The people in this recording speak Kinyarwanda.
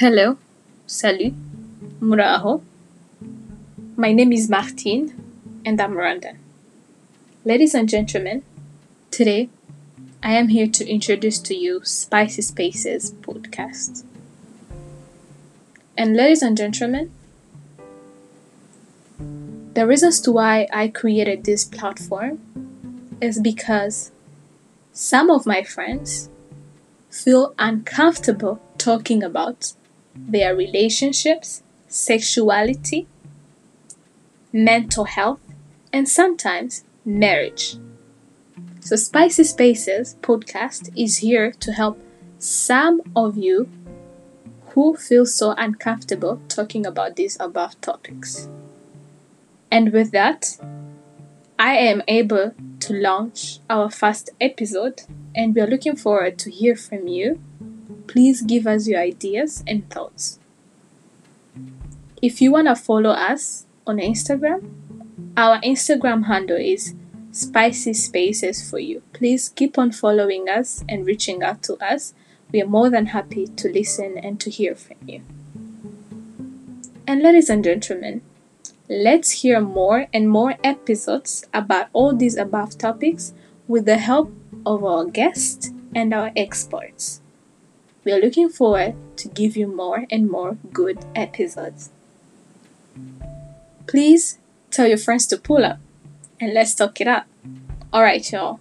Hello, salut, muraho. My name is Martine and I'm Rwandan. Ladies and gentlemen, today I am here to introduce to you Spicy Spaces podcast. And ladies and gentlemen, the reasons to why I created this platform is because some of my friends feel uncomfortable talking about their relationships, sexuality, mental health, and sometimes marriage. So, Spicy Spaces podcast is here to help some of you who feel so uncomfortable talking about these above topics. And with that, I am able to launch our first episode, and we are looking forward to hear from you please give us your ideas and thoughts. If you want to follow us on Instagram, our Instagram handle is spicy spaces for you. Please keep on following us and reaching out to us. We are more than happy to listen and to hear from you. And ladies and gentlemen, let's hear more and more episodes about all these above topics with the help of our guests and our experts. We are looking forward to give you more and more good episodes. Please tell your friends to pull up and let's talk it up. Alright, y'all.